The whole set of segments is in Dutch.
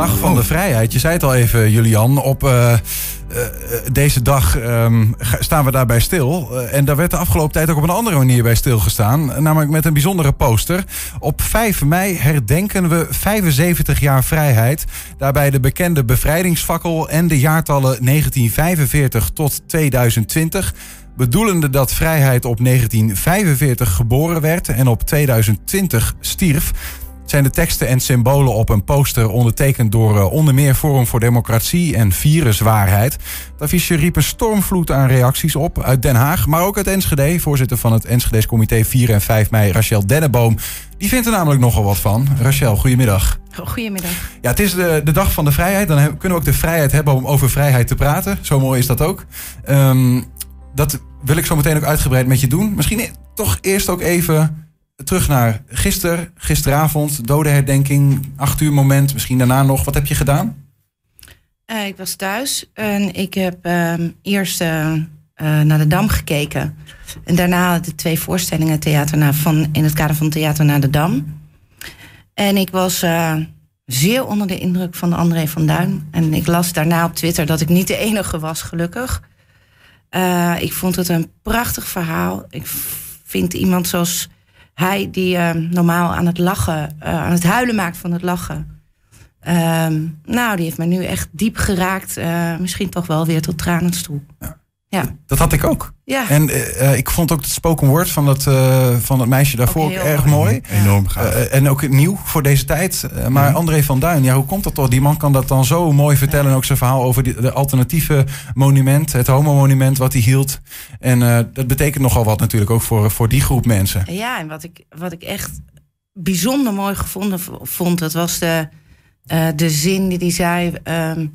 Dag van de Vrijheid. Je zei het al even, Julian. Op uh, uh, deze dag um, staan we daarbij stil. Uh, en daar werd de afgelopen tijd ook op een andere manier bij stilgestaan. Namelijk met een bijzondere poster. Op 5 mei herdenken we 75 jaar vrijheid. Daarbij de bekende bevrijdingsfakkel en de jaartallen 1945 tot 2020 bedoelende dat vrijheid op 1945 geboren werd en op 2020 stierf zijn de teksten en symbolen op een poster ondertekend door uh, onder meer Forum voor Democratie en Viruswaarheid. Het affiche riep een stormvloed aan reacties op uit Den Haag, maar ook uit Enschede. Voorzitter van het Enschede's Comité 4 en 5 mei, Rachel Denneboom. Die vindt er namelijk nogal wat van. Rachel, goedemiddag. Goedemiddag. Ja, het is de, de dag van de vrijheid. Dan kunnen we ook de vrijheid hebben om over vrijheid te praten. Zo mooi is dat ook. Um, dat wil ik zo meteen ook uitgebreid met je doen. Misschien toch eerst ook even terug naar gisteren, gisteravond, dodenherdenking, acht uur moment, misschien daarna nog. Wat heb je gedaan? Uh, ik was thuis en ik heb uh, eerst uh, naar de Dam gekeken. En daarna de twee voorstellingen theater naar, van, in het kader van Theater naar de Dam. En ik was zeer onder de indruk van André van Duin. En ik las daarna op Twitter dat ik niet de enige was, gelukkig. ik vond het een prachtig verhaal. Ik vind iemand zoals hij die uh, normaal aan het lachen, uh, aan het huilen maakt van het lachen. Uh, nou, die heeft mij nu echt diep geraakt. Uh, misschien toch wel weer tot tranen toe. Ja. Ja. Dat had ik ook. Ja. En ik vond ook het spoken word van dat, van het meisje daarvoor ook, ook erg mooi. Ja. Enorm gaaf. en ook nieuw voor deze tijd. maar André van Duin, ja, hoe komt dat toch? Die man kan dat dan zo mooi vertellen. Ook zijn verhaal over die, de alternatieve monument, het homo-monument wat hij hield. En dat betekent nogal wat natuurlijk ook voor, voor die groep mensen. Ja, en wat ik, wat ik echt bijzonder mooi gevonden vond, dat was de, uh, de zin die hij zei. Um,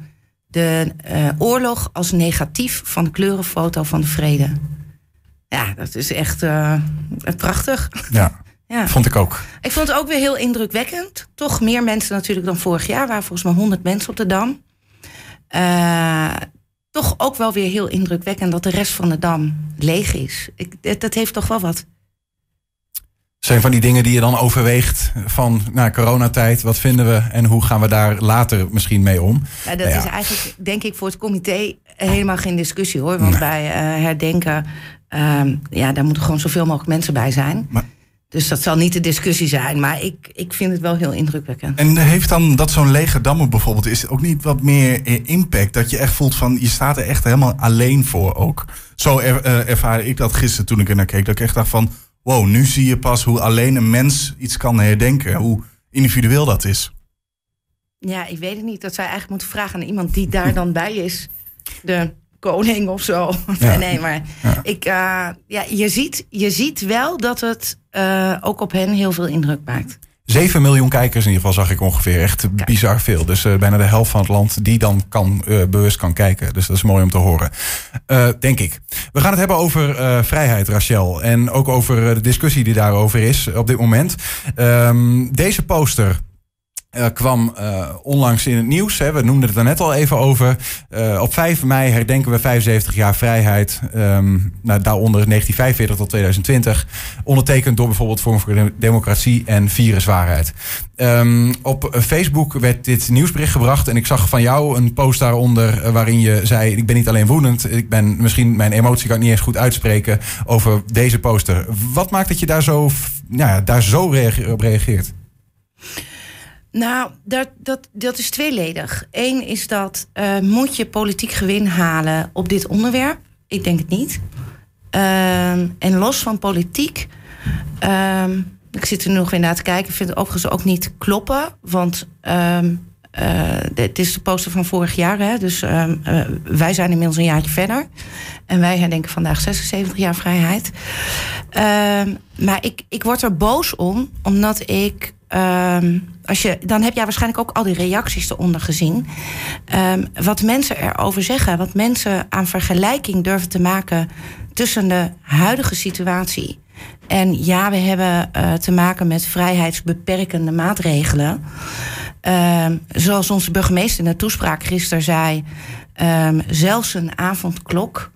de uh, oorlog als negatief van de kleurenfoto van de vrede. Ja, dat is echt uh, prachtig. Ja, ja, vond ik ook. Ik vond het ook weer heel indrukwekkend. Toch meer mensen natuurlijk dan vorig jaar. waren volgens mij 100 mensen op de Dam. Uh, toch ook wel weer heel indrukwekkend dat de rest van de Dam leeg is. Ik, dat heeft toch wel wat zijn van die dingen die je dan overweegt van nou, coronatijd, wat vinden we en hoe gaan we daar later misschien mee om? Ja, dat ja. is eigenlijk, denk ik, voor het comité helemaal geen discussie hoor. Want nee. bij uh, herdenken, uh, ja, daar moeten gewoon zoveel mogelijk mensen bij zijn. Maar, dus dat zal niet de discussie zijn, maar ik, ik vind het wel heel indrukwekkend. En heeft dan dat zo'n lege dammen bijvoorbeeld, is ook niet wat meer impact? Dat je echt voelt van, je staat er echt helemaal alleen voor ook. Zo er, uh, ervaar ik dat gisteren toen ik er naar keek, dat ik echt dacht van wow, nu zie je pas hoe alleen een mens iets kan herdenken. Hoe individueel dat is. Ja, ik weet het niet. Dat zij eigenlijk moeten vragen aan iemand die daar dan bij is. De koning of zo. Ja. Nee, maar ja. Ik, uh, ja, je, ziet, je ziet wel dat het uh, ook op hen heel veel indruk maakt. 7 miljoen kijkers in ieder geval zag ik ongeveer. Echt bizar veel. Dus uh, bijna de helft van het land die dan kan, uh, bewust kan kijken. Dus dat is mooi om te horen. Uh, denk ik. We gaan het hebben over vrijheid, Rachel. En ook over de discussie die daarover is op dit moment. Um, deze poster uh, kwam uh, onlangs in het nieuws. Hè. We noemden het er net al even over. Uh, op 5 mei herdenken we 75 jaar vrijheid. Um, nou, daaronder 1945 tot 2020. Ondertekend door bijvoorbeeld Forum voor Democratie en Viruswaarheid. Um, op Facebook werd dit nieuwsbericht gebracht. En ik zag van jou een post daaronder waarin je zei... ik ben niet alleen woedend. Ik ben misschien mijn emotie kan ik niet eens goed uitspreken over deze poster. Wat maakt dat je daar zo, ja, daar zo op reageert? Nou, dat, dat, dat is tweeledig. Eén is dat, uh, moet je politiek gewin halen op dit onderwerp? Ik denk het niet. Uh, en los van politiek, uh, ik zit er nog weer naar te kijken, ik vind het overigens ook niet kloppen. Want um, het is de poster van vorig jaar, hè, dus uh, wij zijn inmiddels een jaartje verder. En wij herdenken vandaag 76 jaar vrijheid. Maar ik, ik word er boos om, omdat ik als je, dan heb jij waarschijnlijk ook al die reacties eronder gezien. Um, wat mensen erover zeggen, wat mensen aan vergelijking durven te maken tussen de huidige situatie. En ja, we hebben uh, te maken met vrijheidsbeperkende maatregelen. Um, zoals onze burgemeester in de toespraak gisteren zei, zelfs een avondklok.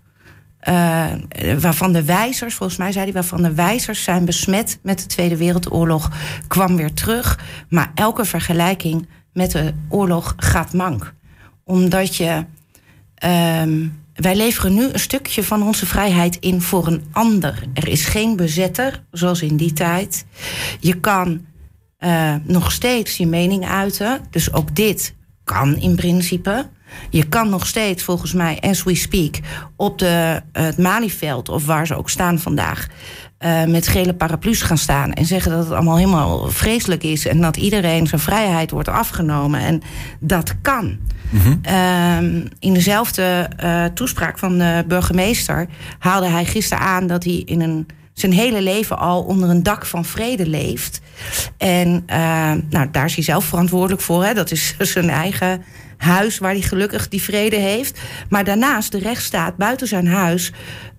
Uh, waarvan de wijzers, volgens mij zei hij, waarvan de wijzers zijn besmet met de Tweede Wereldoorlog, kwam weer terug. Maar elke vergelijking met de oorlog gaat mank. Omdat je. ehm, wij leveren nu een stukje van onze vrijheid in voor een ander. Er is geen bezetter, zoals in die tijd. Je kan eh, nog steeds je mening uiten. Dus ook dit kan in principe. Je kan nog steeds, volgens mij, as we speak, op de, het Malieveld of waar ze ook staan vandaag, eh, met gele paraplu's gaan staan en zeggen dat het allemaal helemaal vreselijk is en dat iedereen zijn vrijheid wordt afgenomen. En dat kan. Ehm, in dezelfde eh, toespraak van de burgemeester haalde hij gisteren aan dat hij in een, zijn hele leven al onder een dak van vrede leeft. En eh, nou, daar is hij zelf verantwoordelijk voor. Hè? Dat is zijn eigen huis waar hij gelukkig die vrede heeft. Maar daarnaast, de rechtsstaat buiten zijn huis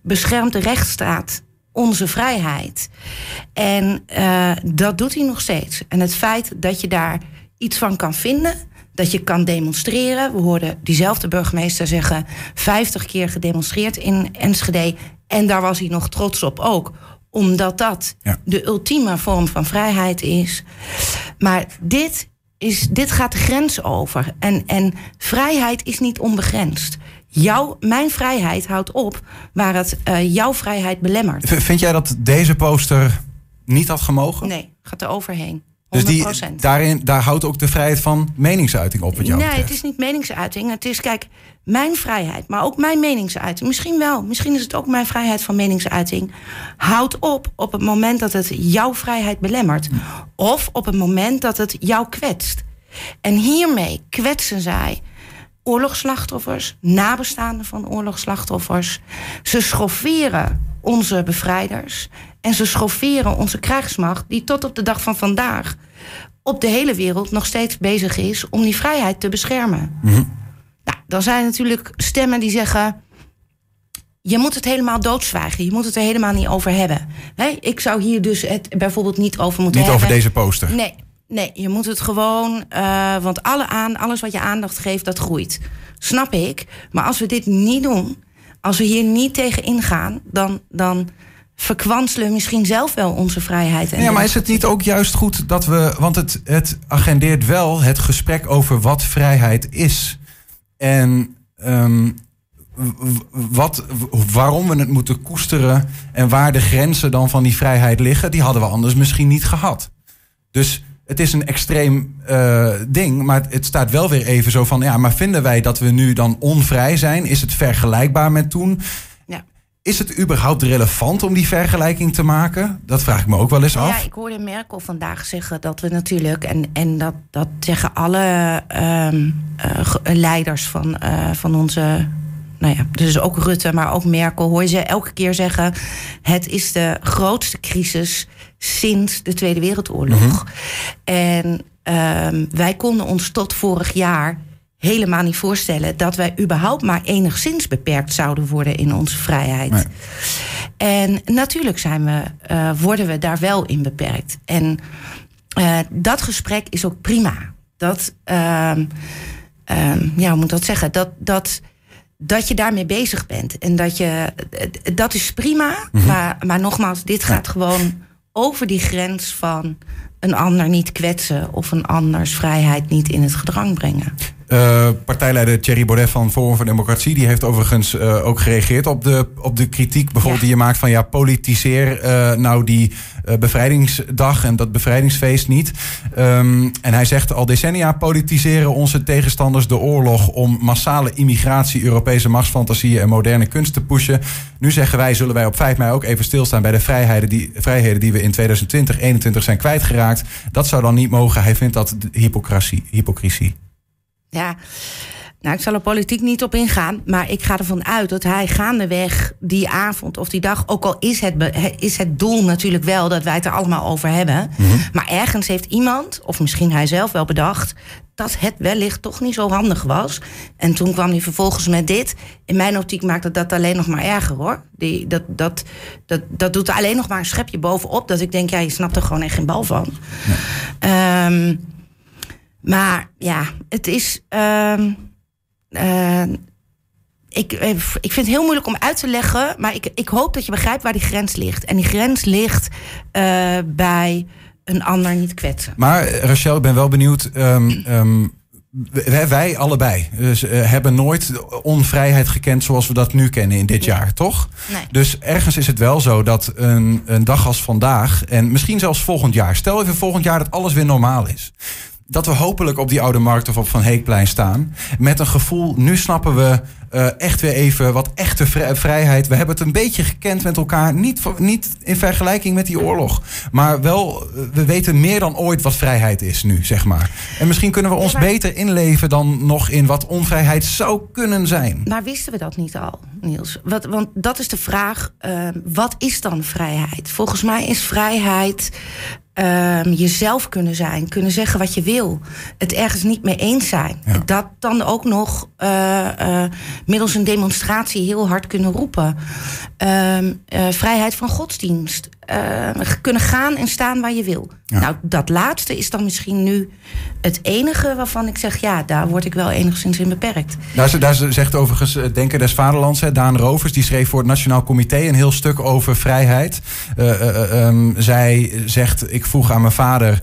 beschermt de rechtsstaat onze vrijheid. En eh, dat doet hij nog steeds. En het feit dat je daar iets van kan vinden, dat je kan demonstreren. We hoorden diezelfde burgemeester zeggen: 50 keer gedemonstreerd in Enschede. En daar was hij nog trots op ook omdat dat Ja. de ultieme vorm van vrijheid is. Maar dit, is, dit gaat de grens over. En, en vrijheid is niet onbegrensd. Jouw, mijn vrijheid houdt op waar het eh, jouw vrijheid belemmert. V- Vind jij dat deze poster niet had gemogen? Nee, gaat er overheen. 100%. Dus die, daarin, daar houdt ook de vrijheid van meningsuiting op wat jou nee, betreft. het is niet meningsuiting. Het is, kijk, mijn vrijheid, maar ook mijn meningsuiting. Misschien wel, misschien is het ook mijn vrijheid van meningsuiting. Houdt op op het moment dat het jouw vrijheid belemmert. Of op het moment dat het jou kwetst. En hiermee kwetsen zij oorlogsslachtoffers, nabestaanden van oorlogsslachtoffers. Ze schofferen onze bevrijders. En ze schofferen onze krijgsmacht, die tot op de dag van vandaag op de hele wereld nog steeds bezig is om die vrijheid te beschermen. Nou, dan zijn natuurlijk stemmen die zeggen. Je moet het helemaal doodzwijgen. Je moet het er helemaal niet over hebben. Ik zou hier dus het bijvoorbeeld niet over moeten Niet hebben. over deze poster. Nee, nee, je moet het gewoon. eh, want alle aan, alles wat je aandacht geeft, dat groeit. Snap ik. Maar als we dit niet doen, als we hier niet tegen ingaan, dan, dan verkwanselen misschien zelf wel onze vrijheid. En Ja, maar is het niet ook juist goed dat we. Want het, het agendeert wel het gesprek over wat vrijheid is. En ehm, wat, waarom we het moeten koesteren. En waar de grenzen dan van die vrijheid liggen. Die hadden we anders misschien niet gehad. Dus het is een extreem eh, ding. Maar het staat wel weer even zo van. Ja, maar vinden wij dat we nu dan onvrij zijn? Is het vergelijkbaar met toen? Is het überhaupt relevant om die vergelijking te maken? Dat vraag ik me ook wel eens af. Ja, ik hoorde Merkel vandaag zeggen dat we natuurlijk, en, en dat, dat zeggen alle ehm, eh, ge- leiders van, eh, van onze. Nou ja, dus ook Rutte, maar ook Merkel, hoor je ze elke keer zeggen: het is de grootste crisis sinds de Tweede Wereldoorlog. En ehm, wij konden ons tot vorig jaar helemaal niet voorstellen dat wij überhaupt maar enigszins beperkt zouden worden in onze vrijheid. Nee. En natuurlijk zijn we, eh, worden we daar wel in beperkt. En eh, dat gesprek is ook prima. Dat, ehm, ehm, ja, hoe moet dat zeggen? Dat, dat, dat je daarmee bezig bent. En dat je, eh, dat is prima. maar, maar nogmaals, dit gaat gewoon over die grens van een ander niet kwetsen of een anders vrijheid niet in het gedrang brengen. Eh, partijleider Thierry Baudet van Forum voor Democratie... die heeft overigens eh, ook gereageerd op de, op de kritiek... bijvoorbeeld Ja. die je maakt van... ja, politiseer eh, nou die bevrijdingsdag en dat bevrijdingsfeest niet. Ehm, en hij zegt al decennia politiseren onze tegenstanders de oorlog... om massale immigratie, Europese machtsfantasieën en moderne kunst te pushen. Nu zeggen wij, zullen wij op 5 mei ook even stilstaan... bij de vrijheden die, vrijheden die we in 2020, 2021 zijn kwijtgeraakt. Dat zou dan niet mogen. Hij vindt dat hypocrisie. hypocrisie. Ja, nou, ik zal er politiek niet op ingaan. Maar ik ga ervan uit dat hij gaandeweg die avond of die dag. Ook al is het, is het doel natuurlijk wel dat wij het er allemaal over hebben. Maar ergens heeft iemand, of misschien hij zelf wel bedacht. dat het wellicht toch niet zo handig was. En toen kwam hij vervolgens met dit. In mijn optiek maakt het dat alleen nog maar erger hoor. Die, dat, dat, dat, dat doet er alleen nog maar een schepje bovenop. Dat ik denk, ja, je snapt er gewoon echt geen bal van. Ehm, maar ja, het is. ehm, eh, ik, eh, ik vind het heel moeilijk om uit te leggen. Maar ik, ik hoop dat je begrijpt waar die grens ligt. En die grens ligt eh, bij een ander niet kwetsen. Maar Rachel, ik ben wel benieuwd. ehm, ehm, wij, wij allebei dus, hebben nooit onvrijheid gekend zoals we dat nu kennen in dit jaar, toch? Nee. Dus ergens is het wel zo dat een, een dag als vandaag en misschien zelfs volgend jaar, stel even volgend jaar dat alles weer normaal is. Dat we hopelijk op die oude markt of op Van Heekplein staan. Met een gevoel, nu snappen we eh, echt weer even wat echte vrij- vrijheid. We hebben het een beetje gekend met elkaar. Niet, niet in vergelijking met die oorlog. Maar wel, eh, we weten meer dan ooit wat vrijheid is nu, zeg maar. En misschien kunnen we ons Ja, maar- beter inleven dan nog in wat onvrijheid zou kunnen zijn. Maar wisten we dat niet al, Niels? Wat, want dat is de vraag, eh, wat is dan vrijheid? Volgens mij is vrijheid eh, jezelf kunnen zijn, kunnen zeggen wat je wil. Het ergens niet mee eens zijn. Ja. Dat dan ook nog eh, eh, middels een demonstratie heel hard kunnen roepen. Ehm, eh, vrijheid van godsdienst. Eh, kunnen gaan en staan waar je wil. Ja. Nou, dat laatste is dan misschien nu het enige waarvan ik zeg... ja, daar word ik wel enigszins in beperkt. Daar, daar ze- zegt overigens eh, Denker des Vaderlands, hè, Daan Rovers, die schreef voor het Nationaal Comité een heel stuk over vrijheid. Eh, eh, eh, ehm, zij zegt, ik vroeg aan mijn vader,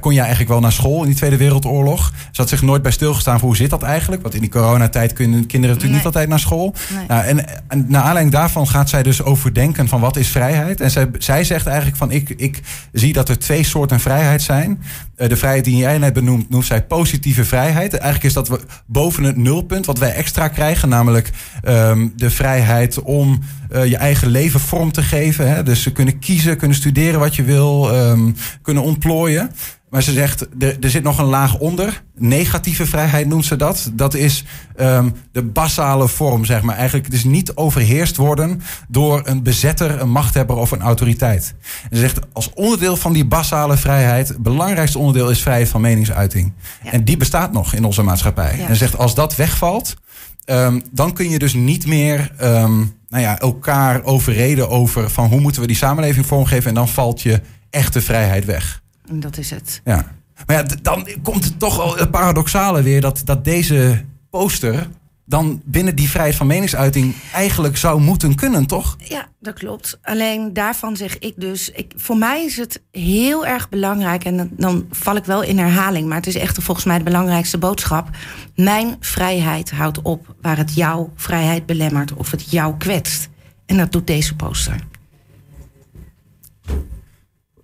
kon jij eigenlijk wel naar school in die Tweede Wereldoorlog? Ze had zich nooit bij stilgestaan voor hoe zit dat eigenlijk? Want in die coronatijd kunnen kinderen natuurlijk Nee. niet altijd naar school. Nee. Nou, en, en naar aanleiding daarvan gaat zij dus overdenken van wat is vrijheid. En zij, zij zegt eigenlijk van ik, ik zie dat er twee soorten vrijheid zijn. Eh, de vrijheid die jij net benoemt, noemt zij positieve vrijheid. Eigenlijk is dat we boven het nulpunt wat wij extra krijgen. Namelijk ehm, de vrijheid om eh, je eigen leven vorm te geven. Hè? Dus ze kunnen kiezen, kunnen studeren wat je wil, ehm, kunnen ontplooien. Maar ze zegt, er, er zit nog een laag onder. Negatieve vrijheid noemt ze dat. Dat is ehm, de basale vorm, zeg maar. Eigenlijk dus niet overheerst worden door een bezetter, een machthebber of een autoriteit. En ze zegt, als onderdeel van die basale vrijheid... het belangrijkste onderdeel is vrijheid van meningsuiting. Ja. En die bestaat nog in onze maatschappij. Ja. En ze zegt, als dat wegvalt... ehm, dan kun je dus niet meer ehm, nou ja, elkaar overreden over... van hoe moeten we die samenleving vormgeven... en dan valt je echte vrijheid weg. En dat is het. Ja. Maar ja, dan komt het toch wel het paradoxale weer dat, dat deze poster dan binnen die vrijheid van meningsuiting eigenlijk zou moeten kunnen, toch? Ja, dat klopt. Alleen daarvan zeg ik dus, ik, voor mij is het heel erg belangrijk, en dan, dan val ik wel in herhaling, maar het is echt volgens mij de belangrijkste boodschap. Mijn vrijheid houdt op waar het jouw vrijheid belemmert of het jou kwetst. En dat doet deze poster.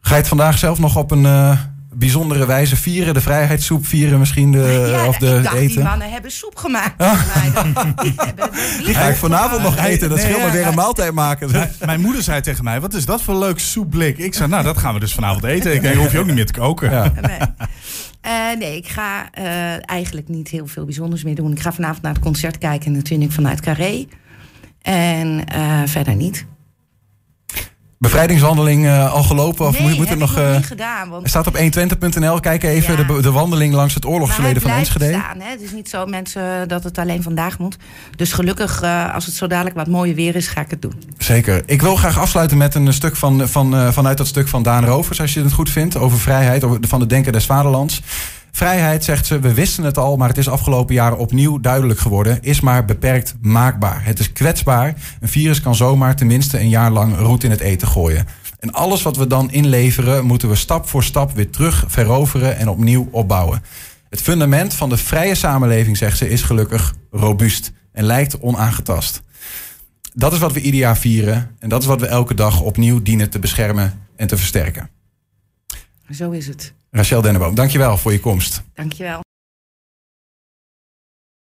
Ga je het vandaag zelf nog op een eh, bijzondere wijze vieren? De vrijheidssoep vieren misschien? De, ja, Eh, of de ik dacht, die eten? mannen hebben soep gemaakt. voor mij. Die hebben Die ga ik vanavond nog eten. Dat Nee, scheelt ja, maar weer ja. een maaltijd maken. Mijn- Mijn moeder zei tegen mij, wat is dat voor leuk soepblik? Ik zei, nou, dat gaan we dus vanavond eten. Ik denk, hoef je ook niet meer te koken. Ja. Nee. Eh, nee, ik ga eh, eigenlijk niet heel veel bijzonders meer doen. Ik ga vanavond naar het concert kijken, natuurlijk vanuit Carré. En eh, verder niet. Bevrijdingswandeling eh, al gelopen? Of nee, moet, het ik nog... eh, niet gedaan. Want er staat op 120.nl. Kijk even Ja. de, de wandeling langs het oorlogsverleden van Enschede. staan. Hè? Het is niet zo, mensen, dat het alleen vandaag moet. Dus gelukkig, eh, als het zo dadelijk wat mooier weer is, ga ik het doen. Zeker. Ik wil graag afsluiten met een stuk van, van, vanuit dat stuk van Daan Rovers, als je het goed vindt, over vrijheid, over, van de Denker des Vaderlands. Vrijheid, zegt ze, we wisten het al, maar het is afgelopen jaren opnieuw duidelijk geworden, is maar beperkt maakbaar. Het is kwetsbaar. Een virus kan zomaar tenminste een jaar lang roet in het eten gooien. En alles wat we dan inleveren, moeten we stap voor stap weer terug veroveren en opnieuw opbouwen. Het fundament van de vrije samenleving, zegt ze, is gelukkig robuust en lijkt onaangetast. Dat is wat we ieder jaar vieren. En dat is wat we elke dag opnieuw dienen te beschermen en te versterken. Zo is het. Rachel Denneboom, dankjewel voor je komst. Dankjewel.